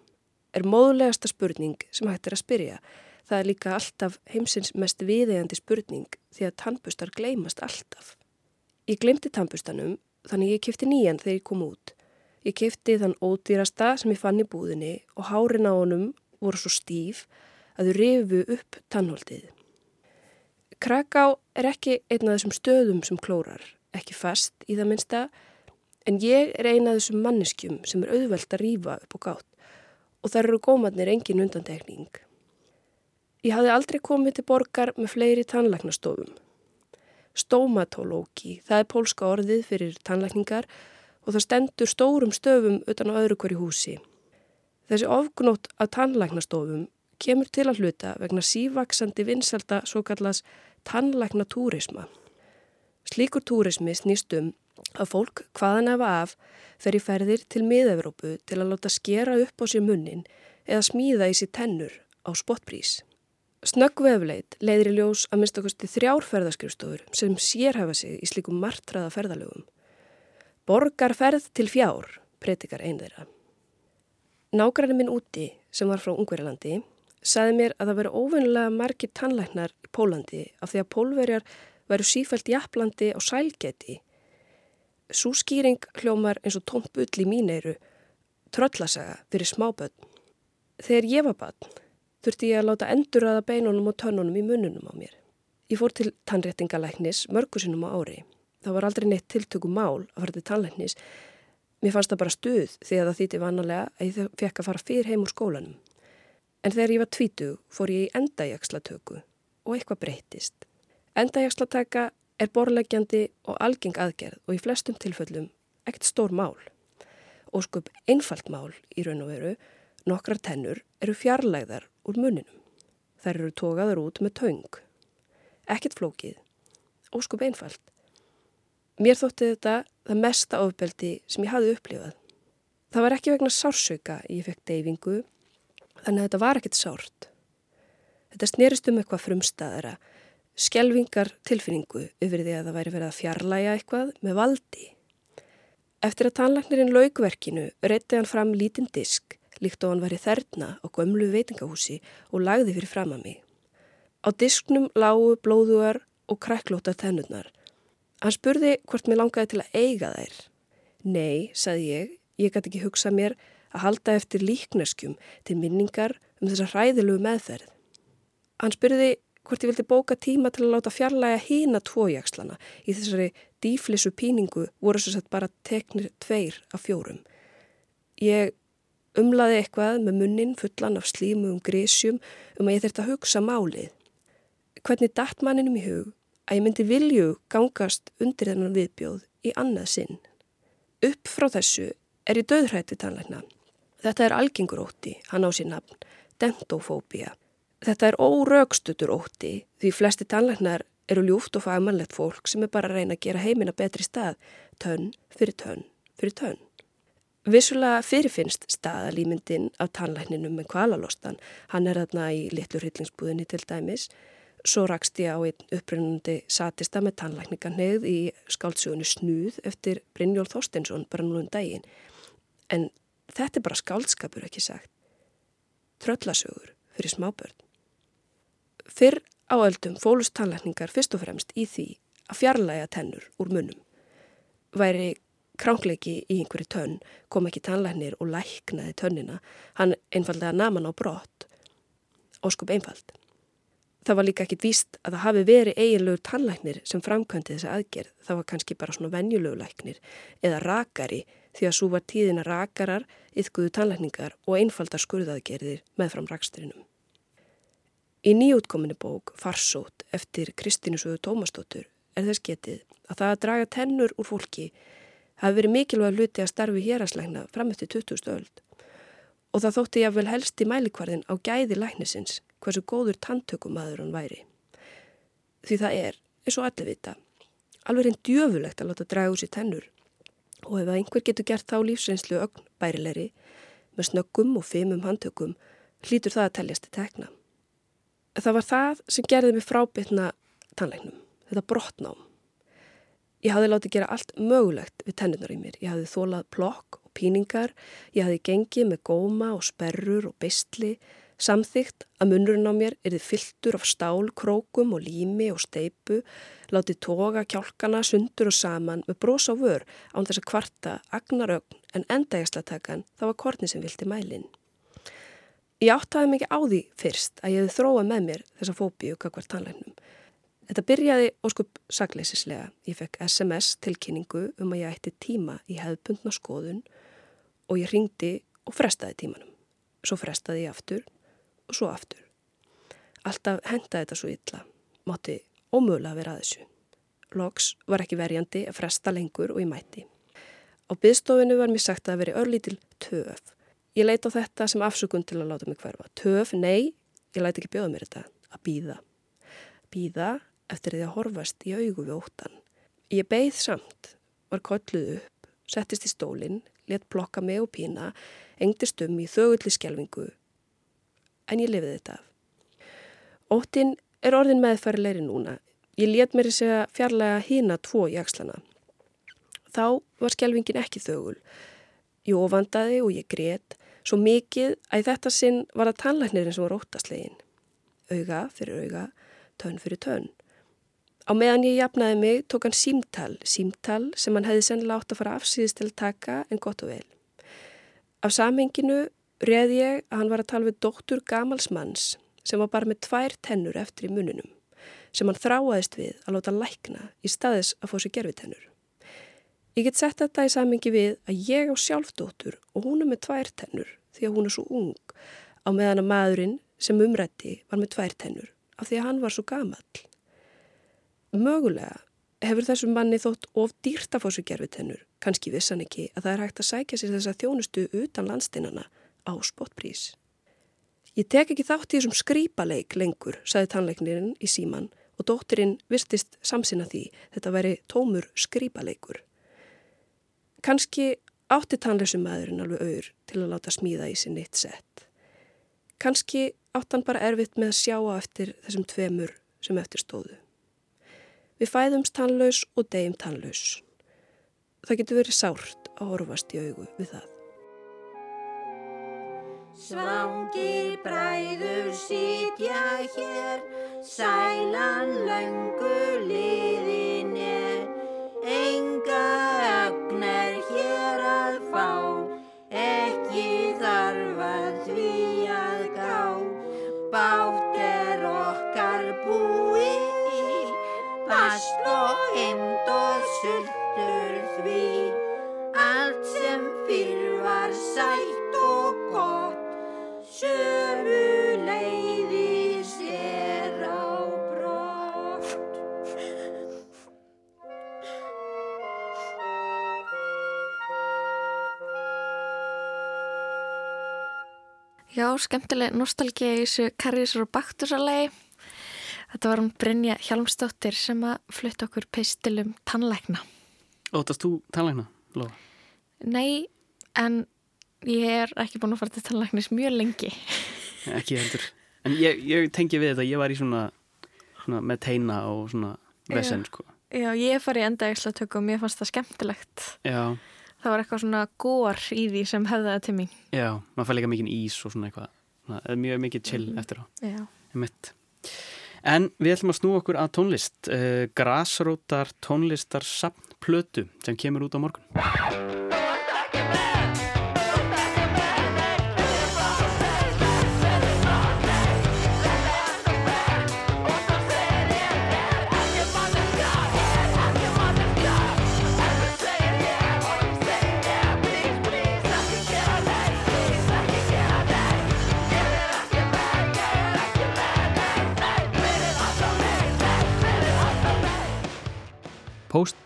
er móðulegasta spurning sem hægt er að spyrja. Það er líka alltaf heimsins mest viðegandi spurning því að tannburstar gleymast alltaf. Ég glemti tannburstanum þannig ég kifti nýjan þegar ég kom út. Ég kifti þann ódýrasta sem ég fann í búðinni og hárin á honum voru svo stíf að þau rifu upp tannholdið. Kraká er ekki einn af þessum stöðum sem klórar, ekki fast í það minsta, en ég er eina af þessum manneskjum sem er auðvelt að rýfa upp og gátt og þar eru gómatnir engin undantekning. Ég hafði aldrei komið til borgar með fleiri tannlæknastofum. Stomatológi, það er pólska orðið fyrir tannlækningar og það stendur stórum stöfum utan á öðru hverju húsi. Þessi ofgnótt af tannlæknastofum kemur til að hluta vegna sívaksandi vinselda svo kallast tannlæknatúrisma. Slíkur túrismi snýst um að fólk hvaðan efa af fer í ferðir til miða-Európu til að láta skera upp á sér munnin eða smíða í sér tennur á spotprís. Snöggvefleit leiðir í ljós að minnstakosti þrjár ferðaskrifstofur sem sérhafa sig í slikum martraða ferðalögum. Borgarferð til fjár, breytikar einn þeirra. Nágræni minn úti, sem var frá Ungverilandi, saði mér að það veri óvinnilega margir tannlæknar í Pólandi af því að pólverjar veru sífælt jafnlandi á sælgeti. Sú skýring hljómar eins og tómt bull í míneiru, tröllasaga fyrir smáböld. Þegar ég var bann, þurfti ég að láta enduraða beinunum og tönnunum í mununum á mér. Ég fór til tannréttingalæknis mörgusinnum á ári. Það var aldrei neitt tiltöku mál að fara til tannlæknis. Mér fannst það bara stuð því að það þýtti vanalega að ég fekk að fara fyrir heim úr skólanum. En þegar ég var tvítug fór ég í endajakslatöku og eitthvað breytist. Endajakslatöka er borlegjandi og algeng aðgerð og í flestum tilfellum ekkert stór mál. Óskup einfalt mál í raun og veru, nokkrar tennur eru fjarlægðar úr muninum. Þær eru tókaður út með taung. Ekkert flókið. Óskup einfalt. Mér þótti þetta það mesta ofbeldi sem ég hafi upplifað. Það var ekki vegna sársauka ég fekk deyfingu, þannig að þetta var ekkert sárt. Þetta snerist um eitthvað frumstaðara, skjelvingar tilfinningu yfir því að það væri verið að fjarlæga eitthvað með valdi. Eftir að tannlagnirinn laugverkinu reytti hann fram lítinn disk líkt og hann var í þerna á gömlu veitingahúsi og lagði fyrir fram að mig. Á disknum lágu blóðuar og kræklóta tennurnar. Hann spurði hvort mér langaði til að eiga þær. Nei, sagði ég, ég gæti ekki hugsa mér að halda eftir líkneskjum til minningar um þessa hræðilegu meðferð. Hann spurði hvort ég vildi bóka tíma til að láta fjarlæga hína tvojakslana í þessari díflissu píningu voru svo sett bara teknir tveir af fjórum. Ég Umlaði eitthvað með munnin fullan af slímu um grísjum um að ég þurfti að hugsa málið. Hvernig dætt manninum í hug að ég myndi vilju gangast undir þennan viðbjóð í annað sinn. Upp frá þessu er ég döðrætt við tannleikna. Þetta er algengur ótti, hann á sín nafn, dentofóbia. Þetta er órögstutur ótti því flesti tannleiknar eru ljúft og fagmannlegt fólk sem er bara að reyna að gera heimina betri stað, tönn fyrir tönn fyrir tönn. Vissulega fyrirfinnst staðalýmyndin af tannlækninum með kvalalostan. Hann er þarna í litlur hillingsbúðinni til dæmis. Svo rakst ég á einn upprennandi satista með tannlækningarneið í skáldsögunni Snuð eftir Brynjól Þorstensson bara nú um daginn. En þetta er bara skáldskapur ekki sagt. Tröllasögur fyrir smábörn. Fyrr á öldum fólust tannlækningar fyrst og fremst í því að fjarlæga tennur úr munum. Væri krángleiki í einhverju tönn kom ekki tannlæknir og læknaði tönnina. Hann einfallega naman á brott. Óskup einfald. Það var líka ekkit víst að það hafi verið eiginlegur tannlæknir sem framkvæmdi þessa aðgerð. Það var kannski bara svona venjulegu læknir eða rakari því að svo var tíðina rakarar, yfguðu tannlækningar og einfaldar skurðaðgerðir með fram raksturinnum. Í nýjútkominni bók Farsót eftir Kristínusuðu Tómastóttur er þess getið að það að draga tennur úr fólki hafi verið mikilvæg hluti að starfi héraslækna fram eftir 20. öld og það þótti ég að vel helst í mælikvarðin á gæði læknisins hversu góður tanntökumadur hann væri. Því það er, eins og allir vita, alveg einn djöfulegt að láta draga úr sér tennur og ef einhver getur gert þá lífsreynslu ögn bærilegri með snöggum og fimum handtökum hlýtur það að teljast til tekna. Það var það sem gerði mig frábitna tannleiknum, þetta brotnám. Ég hafði látið gera allt mögulegt við tennunar í mér. Ég hafði þólað plokk og píningar, ég hafði gengið með góma og sperrur og bestli, samþygt að munurinn á mér erði fylltur af stál, krókum og lími og steipu, látið toga kjálkana sundur og saman með brós á vör án þess að kvarta agnarögn en endægastatakan þá var korni sem vilti mælinn. Ég áttaði mikið á því fyrst að ég hefði þróað með mér þessa fóbíu kakvar tannlegnum Þetta byrjaði óskup sagleisislega. Ég fekk SMS tilkynningu um að ég ætti tíma í hefðbundna skoðun og ég ringdi og frestaði tímanum. Svo frestaði ég aftur og svo aftur. Alltaf hendaði þetta svo illa. Mátti ómögulega vera að þessu. Loks var ekki verjandi að fresta lengur og ég mætti. Á byggstofinu var mér sagt að veri örlítil töf. Ég leiti á þetta sem afsökun til að láta mig hverfa. Töf, nei, ég læti ekki bjóða mér þetta. Að býða. Býða eftir því að horfast í augu við óttan. Ég beigð samt, var kolluð upp, settist í stólinn, let plokka mig og pína, engdist um í þögulli skjelvingu en ég lifið þetta af. Óttin er orðin meðfærilegri núna. Ég let mér þess að fjarlæga hína tvo í axlana. Þá var skjelvingin ekki þögul. Ég ofandaði og ég grétt svo mikið að þetta sinn var að tannlæknirinn sem var óttaslegin. Auga fyrir auga, tönn fyrir tönn. Á meðan ég jafnaði mig tók hann símtal, símtal sem hann hefði sennilega átt að fara afsýðist til að taka en gott og vel. Af samhenginu reði ég að hann var að tala við dóttur gamals manns sem var bara með tvær tennur eftir í mununum sem hann þráaðist við að láta lækna í staðis að fá sér gerfitennur. Ég get sett þetta í samhengi við að ég á sjálfdóttur og hún er með tvær tennur því að hún er svo ung á meðan að maðurinn sem umrætti var með tvær tennur af því að hann var svo gamall. Mögulega hefur þessum manni þótt of dýrt að fá sér gerfitennur, kannski vissan ekki að það er hægt að sækja sér þessa þjónustu utan landstinnana á spotprís. Ég tek ekki þátt í þessum skrýpaleik lengur, saði tannleiknirinn í síman og dóttirinn virtist samsina því þetta veri tómur skrýpaleikur. Kanski átti tannleysum maðurinn alveg auður til að láta smíða í sinni eitt sett. Kanski átt hann bara erfitt með að sjá á eftir þessum tveimur sem eftir stóðu. Við fæðumst tannlaus og degjum tannlaus. Það getur verið sárt að horfast í augu við það. Svangir bræður sitja hér, sælan löngu liðin er, enga ögnar hér að fá, ekki þarf að því að gá, bátt er okkar búi, past og heimt og sultur Já, skemmtileg nostalgía í þessu Karriðsar og Baktusalegi. Þetta var hún Brynja Hjalmstóttir sem að flytta okkur pistilum tannleikna. Óttast þú tannleikna, Lóa? Nei, en ég er ekki búin að fara til tannleiknis mjög lengi. Ekki heldur. En ég, ég tengi við þetta, ég var í svona, svona með teina og svona vesen, sko. Já, ég far í endaægslatöku og mér fannst það skemmtilegt. Já, Það var eitthvað svona gór í því sem hefðaði til mín. já, maður fær líka mikið ís og svona eitthvað. Eða mjög mikið chill Mhm. eftir á. Já. Einmitt. En við ætlum að snú okkur að tónlist. Uh, Grasrótar tónlistar plötu sem kemur út á morgun.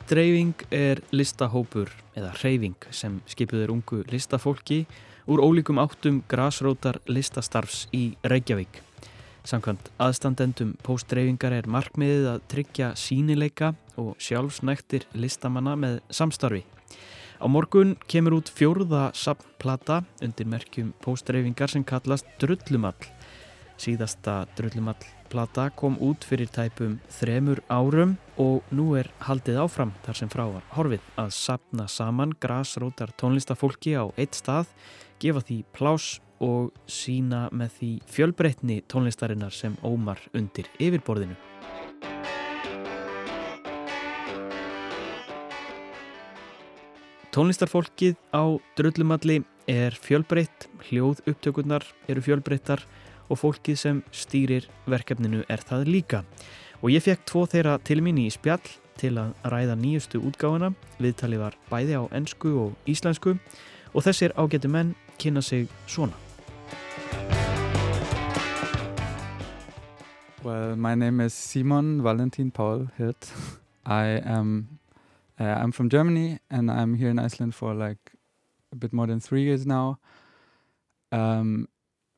Postdreifing er listahópur eða hreyfing sem skipuð er ungu listafólki úr ólíkum áttum grasrótar listastarfs í Reykjavík. Samkvæmt aðstandendum postdreifingar er markmiðið að tryggja sínileika og sjálfsnæktir listamanna með samstarfi. Á morgun kemur út fjórða sapnplata undir merkjum postdreifingar sem kallast Drullumall. Síðasta Drullumall plata kom út fyrir tæpum þremur árum og nú er haldið áfram þar sem frá var horfið að sapna saman grasrótar tónlistafólki á eitt stað, gefa því plás og sína með því fjölbreytni tónlistarinnar sem ómar undir yfirborðinu. Tónlistarfólkið á drullumalli er fjölbreytt, hljóð upptökurnar eru fjölbreyttar og fólkið sem stýrir verkefninu er það líka. Og ég fekk tvo þeirra til mín í spjall til að ræða nýjustu útgáfuna. Viðtali var bæði á ennsku og íslensku og þessir ágæti menn kynna sig svona. Well, my name is Simon Valentin Paul Hirt. I am uh, I'm from Germany and I'm here in Iceland for like a bit more than three years now. Um,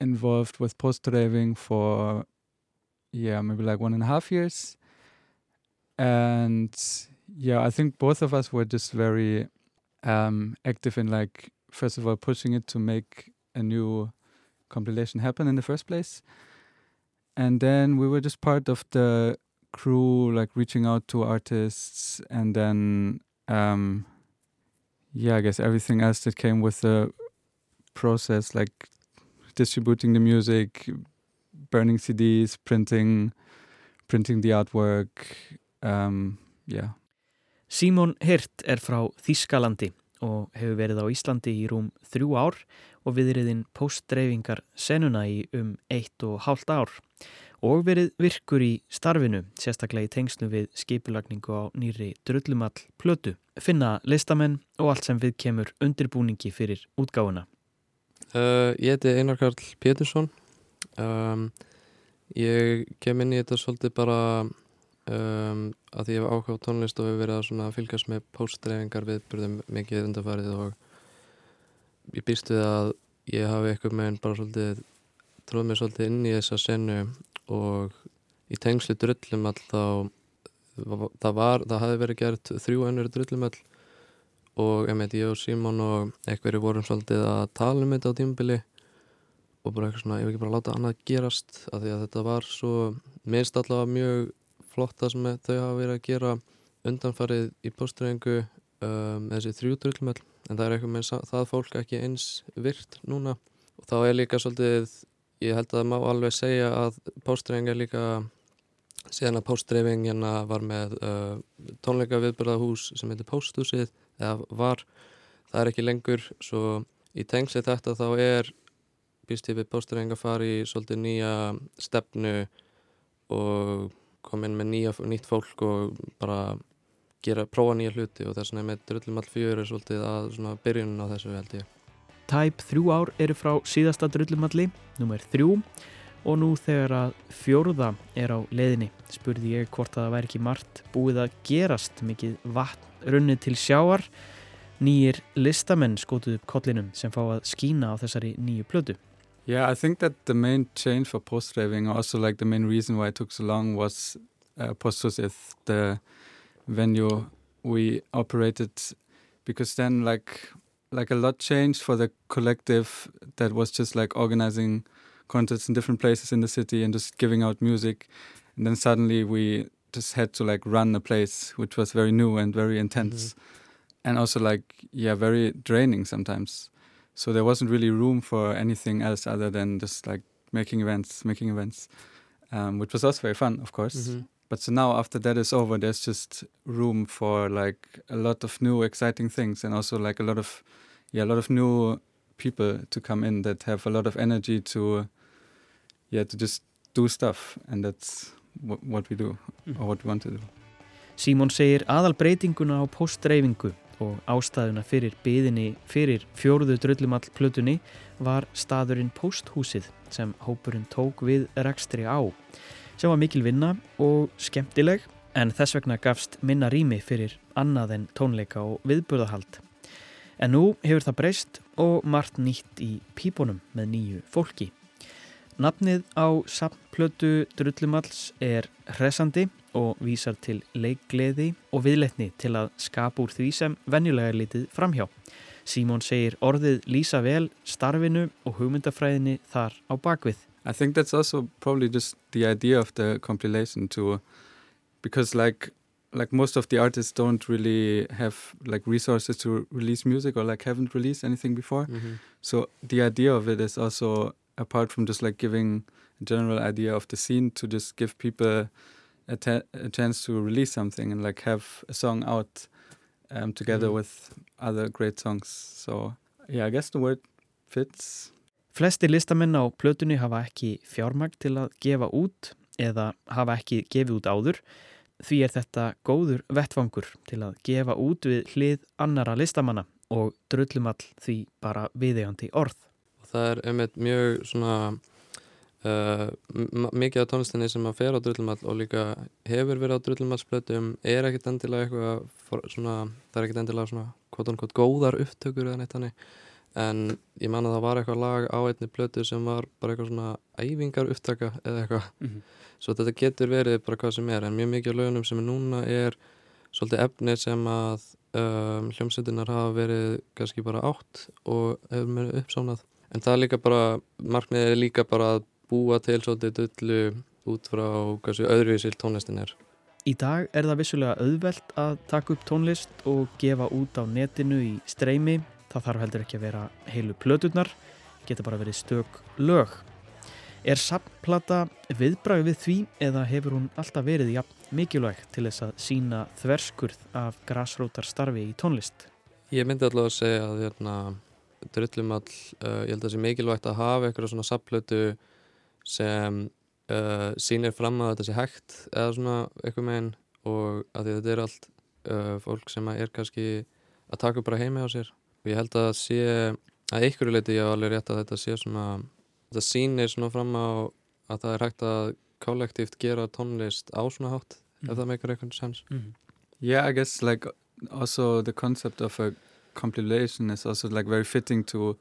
involved with post driving for yeah maybe like one and a half years, and yeah I think both of us were just very um, active in like first of all pushing it to make a new compilation happen in the first place. And then we were just part of the crew, like reaching out to artists, and then um, yeah, I guess everything else that came with the process, like distributing the music, burning CDs, printing, printing the artwork, um, yeah. Simon Hirt er frá Þískalandi og hefur verið á Íslandi í rúm þrjú ár og viðriðin postdreyfingar senuna í um eitt og hálft ár og verið virkur í starfinu, sérstaklega í tengslu við skipulagningu á nýri drullumall plötu, finna listamenn og allt sem við kemur undirbúningi fyrir útgáfuna. Uh, ég heiti Einar Karl Pétursson, um, ég kem inn í þetta svolítið bara um, að ég hef ákváð tónlist og hefur verið að fylgjast með postdreyfingar viðbyrðum mikið undarfærið og ég býst við að ég hafi eitthvað með einn bara svolítið tróð mér svolítið inn í þessa senu og í tengslu drullumall þá það var, það hafi verið gert þrjú önnur drullumall og ég ég og Símón og eitthvað vorum svolítið að tala um þetta á tímabili og bara eitthvað svona, ég vil ekki bara láta annað gerast af því að þetta var svo minnst allavega mjög flotta sem þau hafa verið að gera undanfarið í postræðingu um, þessi þrjú drullumall en það er eitthvað með það fólk ekki eins virt núna. Og þá er líka svolítið ég held að það má alveg segja að póstreifing er líka síðan að póstreifing hérna var með uh, tónleika viðbörðahús sem heitir Pósthúsið eða var, það er ekki lengur. Svo í tengsi þetta þá er býst ég við póstreifing að fara í svolítið nýja stefnu og koma inn með nýja, nýtt fólk og bara gera, prófa nýja hluti og þess vegna með drullum all fjögur er svolítið að byrjunum á þessu held ég. Tæp þrjú ár eru frá síðasta drullumalli, nummer þrjú og nú þegar að fjóruða er á leiðinni spurði ég hvort að það væri ekki margt búið að gerast mikið vatn runnið til sjáar nýjir listamenn skótuð upp kollinum sem fá að skína á þessari nýju plödu. Yeah, I think that the main change for post-raving, also like the main reason why it took so long was uh, Posthusið, the venue we operated because then like like a lot changed for the collective that was just like organizing concerts in different places in the city and just giving out music and then suddenly we just had to like run a place which was very new and very intense mm-hmm. and also like yeah very draining sometimes so there wasn't really room for anything else other than just like making events making events um, which was also very fun of course mm-hmm. but so now after that is over there's just room for like a lot of new exciting things and also like a lot of yeah a lot of new people to come in that have a lot of energy to yeah to just do stuff and that's what, we do or what we want to do. Símón segir aðal breytinguna á postdreyfingu og ástæðuna fyrir byðinni fyrir fjóruðu dröllumall plötunni var staðurinn Posthúsið sem hópurinn tók við rekstri á. Sem var mikil vinna og skemmtileg en þess vegna gafst minna rými fyrir annað en tónleika og viðburðahald. En nú hefur það breyst og margt nýtt í pípunum með nýju fólki. Nafnið á samplötu Drullumalls er hressandi og vísar til leikgleði og viðletni til að skapa úr því sem venjulega er litið framhjá. Símón segir orðið lýsa vel starfinu og hugmyndafræðinni þar á bakvið. I think that's also probably just the idea of the compilation too because like like most of the artists don't really have like resources to release music or like haven't released anything before mm-hmm. so the idea of it is also apart from just like giving a general idea of the scene to just give people a, a chance to release something and like have a song out um, together mm-hmm. with other great songs so yeah I guess the word fits Flesti listamenn á plötunni hafa ekki fjármagn til að gefa út eða hafa ekki gefið út áður Því er þetta góður vettfangur til að gefa út við hlið annara listamanna og drullumall því bara viðegandi orð. Það er einmitt mjög svona uh, mikið af tónlistinni sem að fer á drullumall og líka hefur verið á drullumallsplötum er ekkert endilega eitthvað svona, það er ekkert endilega svona kvot og kvot góðar upptökur eða neitt hannig en ég man að það var eitthvað lag á einni plötu sem var bara eitthvað svona æfingar upptaka eða eitthvað. Mm -hmm svo þetta getur verið bara hvað sem er en mjög mikið af lögunum sem er núna er svolítið efni sem að um, hljómsveitinnar hafa verið kannski bara átt og hefur mér uppsánað en það er líka bara markmiðið er líka bara að búa til svolítið dullu út frá hversu öðruvísil tónlistin er Í dag er það vissulega auðvelt að taka upp tónlist og gefa út á netinu í streymi. Það þarf heldur ekki að vera heilu plöturnar, geta bara verið stök lög. Er samplata viðbræði við því eða hefur hún alltaf verið ja, mikilvægt til þess að sína þverskurð af græsrótarstarfi í tónlist? Ég myndi allavega að segja að hérna, drullum all, uh, ég held að það sé mikilvægt að hafa eitthvað svona samplötu sem uh, sýnir fram að þetta sé hægt eða svona eitthvað meginn og að þetta er allt uh, fólk sem er kannski að taka bara heimi á sér og ég held að sé að ykkur leiti ég á alveg rétt að þetta sé svona þetta sýnir svona fram á að það er hægt að kollektíft gera tónlist á svona hátt mm. ef það meikar eitthvað sens -hmm. Yeah, I guess like also the concept of a compilation is also like very fitting to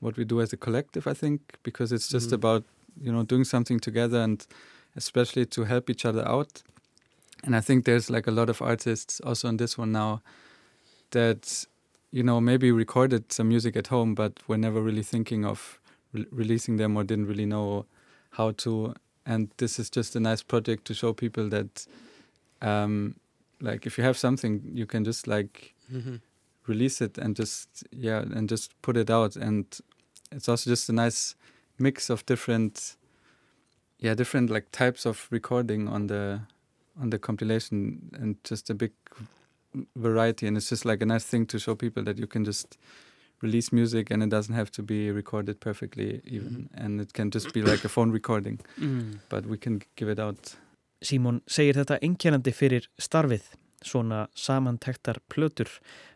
what we do as a collective, I think, because it's just mm about you know doing something together and especially to help each other out. And i think there's like a lot of artists also on this one now that you know maybe recorded some music at home but were never really thinking of re releasing them or didn't really know how to. And this is just a nice project to show people that um, like if you have something you can just like mm -hmm. Release it and just yeah and just put it out. And it's also just a nice mix of different yeah different like types of recording on the on the compilation and just a big variety. And it's just like a nice thing to show people that you can just release music and it doesn't have to be recorded perfectly even. Mm. and it can just be like a phone recording. Mm. but we can give it out. Símon segir þetta einkennandi fyrir starfið svona samantektar plötur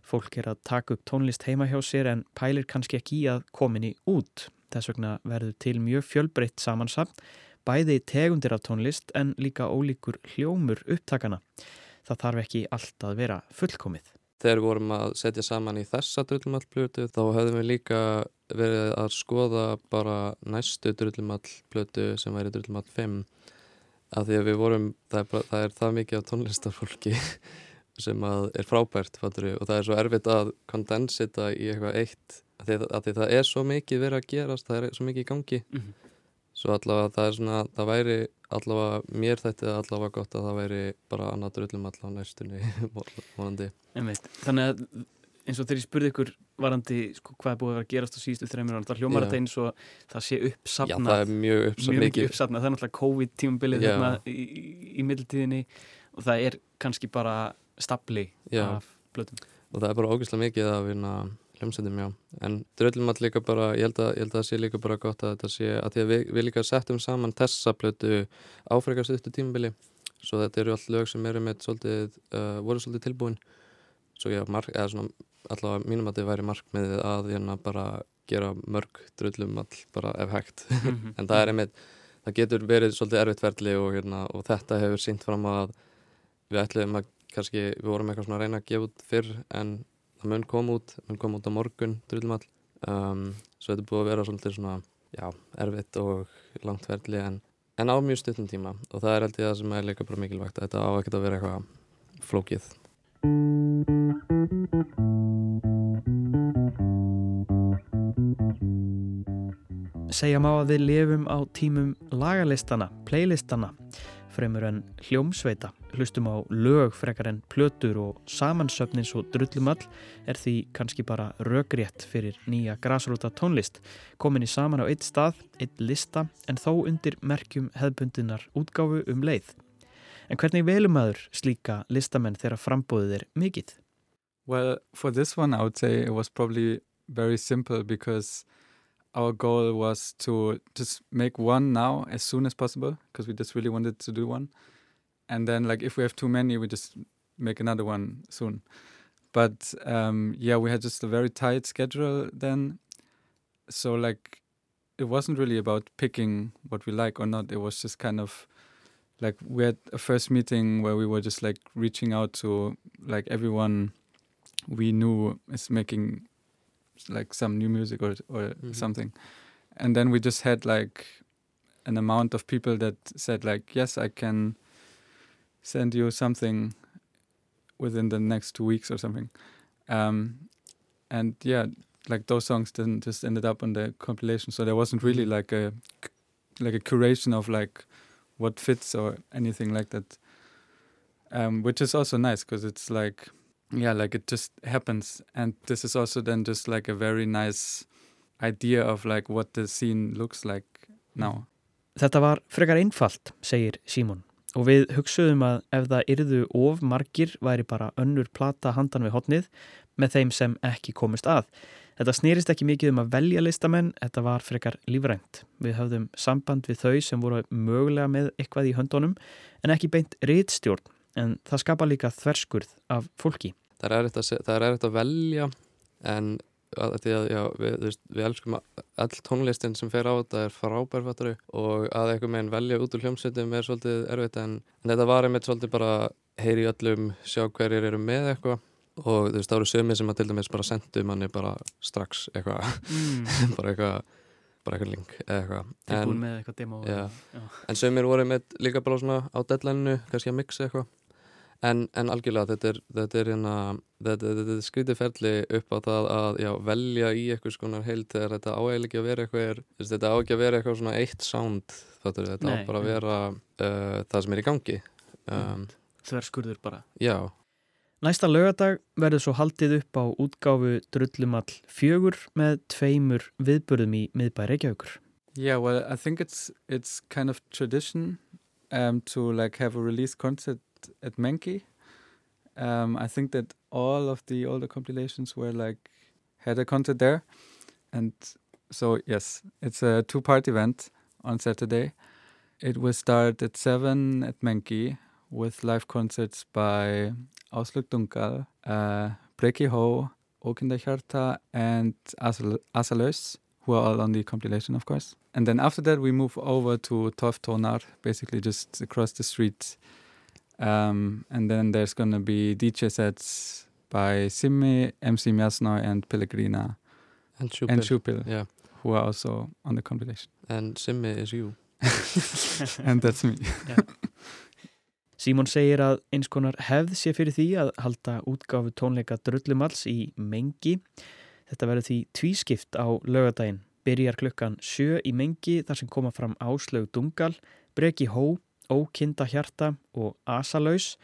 fólk er að taka upp tónlist heima hjá sér en pælir kannski ekki í að kominni út Þess vegna verður til mjög fjölbreytt samansapn, bæði tegundir af tónlist en líka ólíkur hljómur upptakana. Það þarf ekki allt að vera fullkomið. Þegar við vorum að setja saman í þessa drullumallplötu þá hefðum við líka verið að skoða bara næstu drullumallplötu sem væri drullumall 5 af því að við vorum, það er, bara, það, er það mikið af tónlistarfólki sem er frábært fattur, og það er svo erfitt að kondensita í eitthvað eitt að því, að því það er svo mikið verið að gerast það er svo mikið í gangi. Mm -hmm. svo allavega það er svona það væri allavega, mér þetta er allavega gott að það væri bara annað drullum allavega næstunni vonandi. Þannig að eins og þegar ég spurði ykkur varandi sko, hvað er búið að vera að gerast á síðustu þreymir ára, það hljómar þetta eins og það sé uppsafnað. Já, það er mjög uppsafnað Mjög mikið uppsafnað, það er náttúrulega COVID-tímumbilið þarna í, í, mildtíðinni og það er kannski bara stapli af blötum Og það er bara ógeðslega mikið að vinna hljómsendum, já. En dröllum all líka bara, ég held, að, ég held að það sé líka bara gott að þetta sé, að því að við, við líka settum saman tessaplötu áfrækast eftir tímabili, svo þetta eru all lög sem eru með svolítið, uh, voru svolítið tilbúin, svo já, mark, eða svona, allavega mínum að þetta væri markmiðið að hérna bara gera mörg dröllum all bara ef hægt, mhm. en það er einmitt, það getur verið svolítið erfittverðli og hérna, og þetta hefur sínt fram að við ætlum að kannski, við vorum eitthvað svona að reyna að gefa út fyrr en það mun koma út, mun koma út á morgun drullumall um, svo þetta búið að vera svolítið svona, já, erfitt og langt verðli en, en á mjög stuttum tíma. Og það er alltaf það sem er líka bara mikilvægt þetta á ekkert að vera eitthvað flókið Segja má að við lifum á tímum lagalistana, playlistana fremur en hljómsveita. Hlustum á lög frekar en plötur og samansöfnins og drullumall er því kannski bara rögrétt fyrir nýja grásrúta tónlist. Komin í saman á eitt stað, eitt lista, en þó undir merkjum hefðbundinar útgáfu um leið. En hvernig velum aður slíka listamenn þegar frambóðið er mikill? Well, for this one I would say it was probably very simple because our goal was to just make one now as soon as possible because we just really wanted to do one. And then like if we have too many we just make another one soon. But um, yeah we had just a very tight schedule then. So like it wasn't really about picking what we like or not. It was just kind of like we had a first meeting where we were just like reaching out to like everyone we knew is making like some new music or or mm-hmm. something and then we just had like an amount of people that said like yes i can send you something within the next two weeks or something um, and yeah like those songs then just ended up on the compilation. So there wasn't really like a like a curation of like what fits or anything like that. Um, which is also nice because it's like yeah, like it just happens, and this is also then just like a very nice idea of like what the scene looks like now. Þetta var frekar einfalt, segir Símon og við hugsuðum að ef það yrðu of margir væri bara önnur plata handan við hotnið með þeim sem ekki komist að. Þetta snýrist ekki mikið um að velja listamenn, þetta var frekar lífrænt. Við höfðum samband við þau sem voru mögulega með eitthvað í höndunum en ekki beint riðstjórn en það skapa líka þverskurð af fólki. Það er erfitt að velja en að já, við, veist, við elskum all tónlistin sem fer á þetta er frábærfattari og að eitthvað meginn velja út úr hljómsveitum er svolítið erfitt en, en þetta var einmitt svolítið bara heyri öllum, sjá hverjir eru með eitthvað og þú veist það eru sömið sem að til dæmis bara sendu manni bara strax eitthvað. Mm. bara eitthvað bara eitthvað link eða eitthvað. Tilbúin með eitthvað demo. Já. en sömur voru með líka bara svona á deadline-u kannski að mixa eitthvað. En, en algjörlega þetta er, þetta er, hérna, þetta, þetta er skrítið ferli upp á það að já, velja í eitthvað skonar heilt þegar þetta áægil ekki að vera eitthvað þetta á ekki að vera eitthvað svona eitt sound þetta Nei, á bara að vera uh, það sem er í gangi. Um, Þverskurður bara. Já Næsta lögadag verður svo haldið upp á útgáfu Drullumall fjögur með tveimur viðbörðum í miðbæri Reykjavíkur Yeah, well, I think it's, it's kind of tradition um, to like have a release concert at Menki. Um, I think that all of the older compilations were like had a concert there, and so yes, it's a two-part event on Saturday. It will start at seven at Menki with live concerts by Auslug Dunkal, uh, Breki Ho, Okinda Hjarta, and Asalös, who are all on the compilation, of course. And then after that, we move over to Tof Tonar, basically just across the street Um, and then there's gonna be DJ sets by Simmi, MC Mjasnoy and Pellegrina and Shupil, and Shupil yeah. who are also on the compilation. And Simmi is you. and that's me. Símon segir að eins konar hefð sé fyrir því að halda útgáfu tónleika Drullumalls í Mengi. Þetta verður því tvískipt á lögadaginn. Byrjar klukkan sjö í Mengi þar sem koma fram áslög Dungal, Breki Hó Ókinda hjarta og Asalaus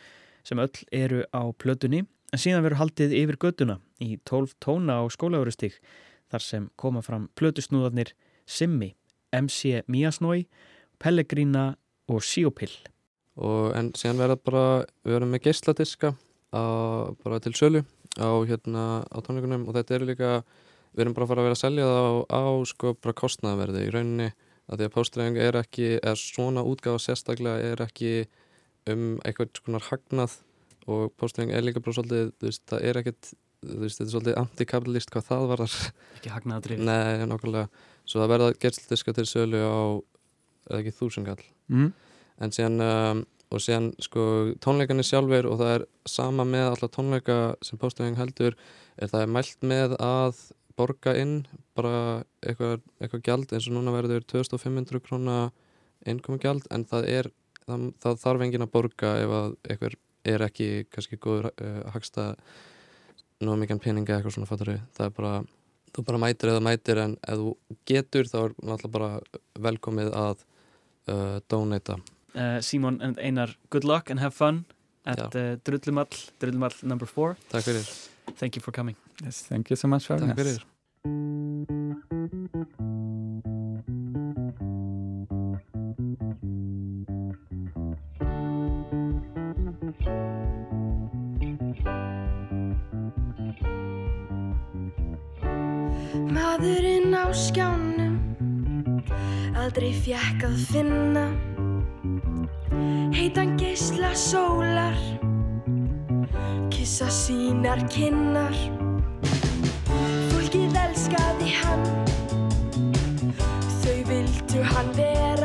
sem öll eru á plötunni en síðan verður haldið yfir göduna í 12 tóna á skólaugurustík þar sem koma fram plötusnúðarnir Simmi, MC Miasnói, Pellegrina og Síopill. Og en síðan verður bara, við verðum með geysladiska bara til sölu á, hérna, á tónleikunum. Og þetta er líka, við erum bara að fara að vera að selja það á, á sko bara kostnaverði í rauninni. Að því að póstræðing er ekki, eða svona útgáða sérstaklega er ekki um eitthvað svona hagnað. Og póstræðing er líka bara svolítið, þú veist, það er ekkert þú veist, þetta er svolítið antikapitalist hvað það var ekki hagnaðadrif Nei, nokkulega, svo það verða gerstdiska til sölu á, eða ekki þúsungall mm. En síðan um, og síðan sko tónleikarnir sjálfur og það er sama með alla tónleika sem póstræðing heldur er það er mælt með að borga inn bara eitthvað, eitthvað gjald eins og núna verður 2500 króna innkomi gjald en það er það, það þarf engin að borga ef að eitthvað er ekki kannski góður uh, hagsta nú mikið peninga eitthvað svona fattari það er bara, þú bara mætir eða mætir en ef þú getur þá er náttúrulega bara velkomið að uh, donata uh, Simon and Einar, good luck and have fun at uh, Drullumall, Drullumall number 4 Takk fyrir. Thank you for coming. Yes, thank you so much for having us Maðurinn á skjánum Aldrei fjekk að finna sólar Kissa sínar kinnar. Fólkið elskaði hann Þau vildu hann vera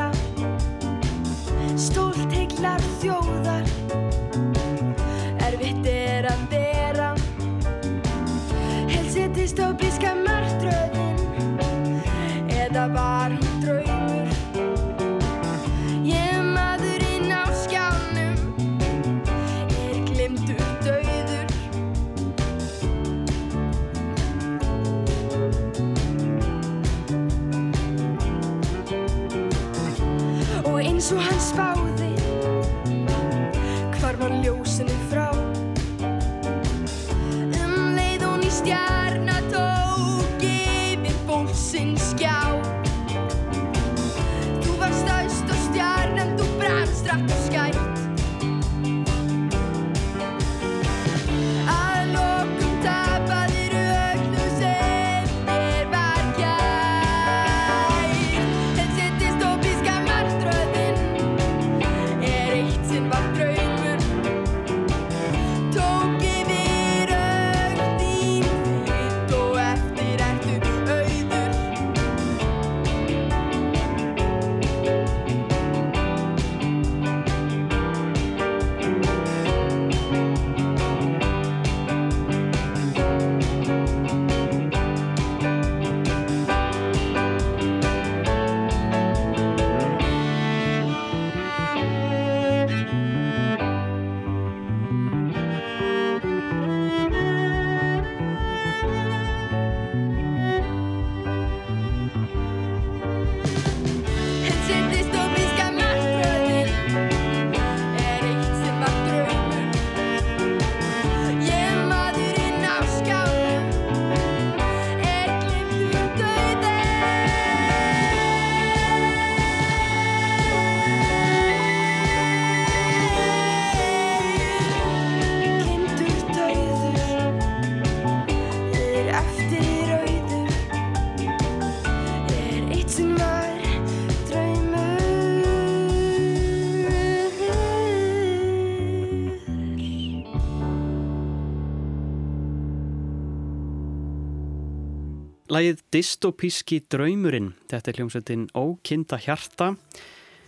Lægið Dystopíski draumurinn, þetta er hljómsveitin Ókinda hjarta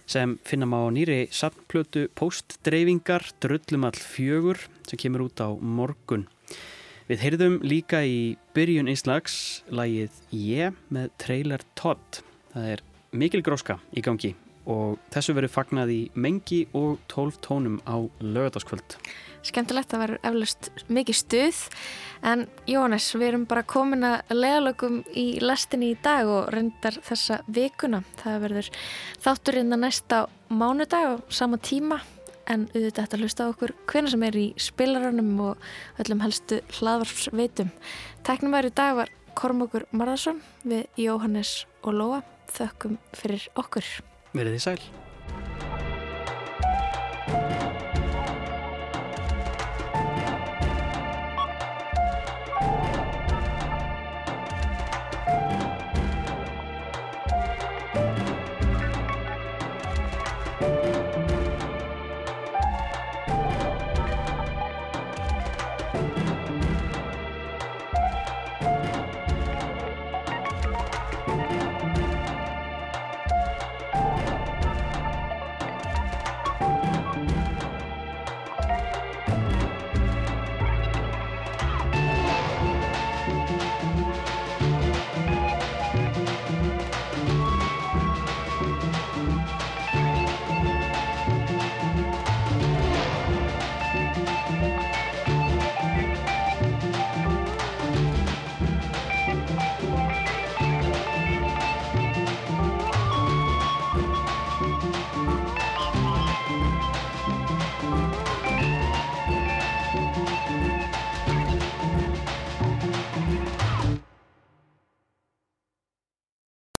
sem finna má á nýri safnplötu postdreyfingar Drullumall fjögur sem kemur út á morgun. Við heyrðum líka í byrjun Íslags lægið Ég með trailer Todd. Það er mikil gróska í gangi og þessu verður fagnað í mengi og tólf tónum á lögadaskvöld. Skemmtilegt að vera eflust mikið stuð en Jóhannes, við erum bara komin að leðalögum í lestinni í dag og reyndar þessa vikuna. Það verður þátturinn að næsta mánudag á sama tíma en auðvitað þetta hlusta á okkur hvena sem er í spilaranum og öllum helstu hlaðvarpsveitum. Tæknum væri í dag var Kormokur Marðarsson við Jóhannes og Lóa. Þökkum fyrir okkur. Verið þið sæl.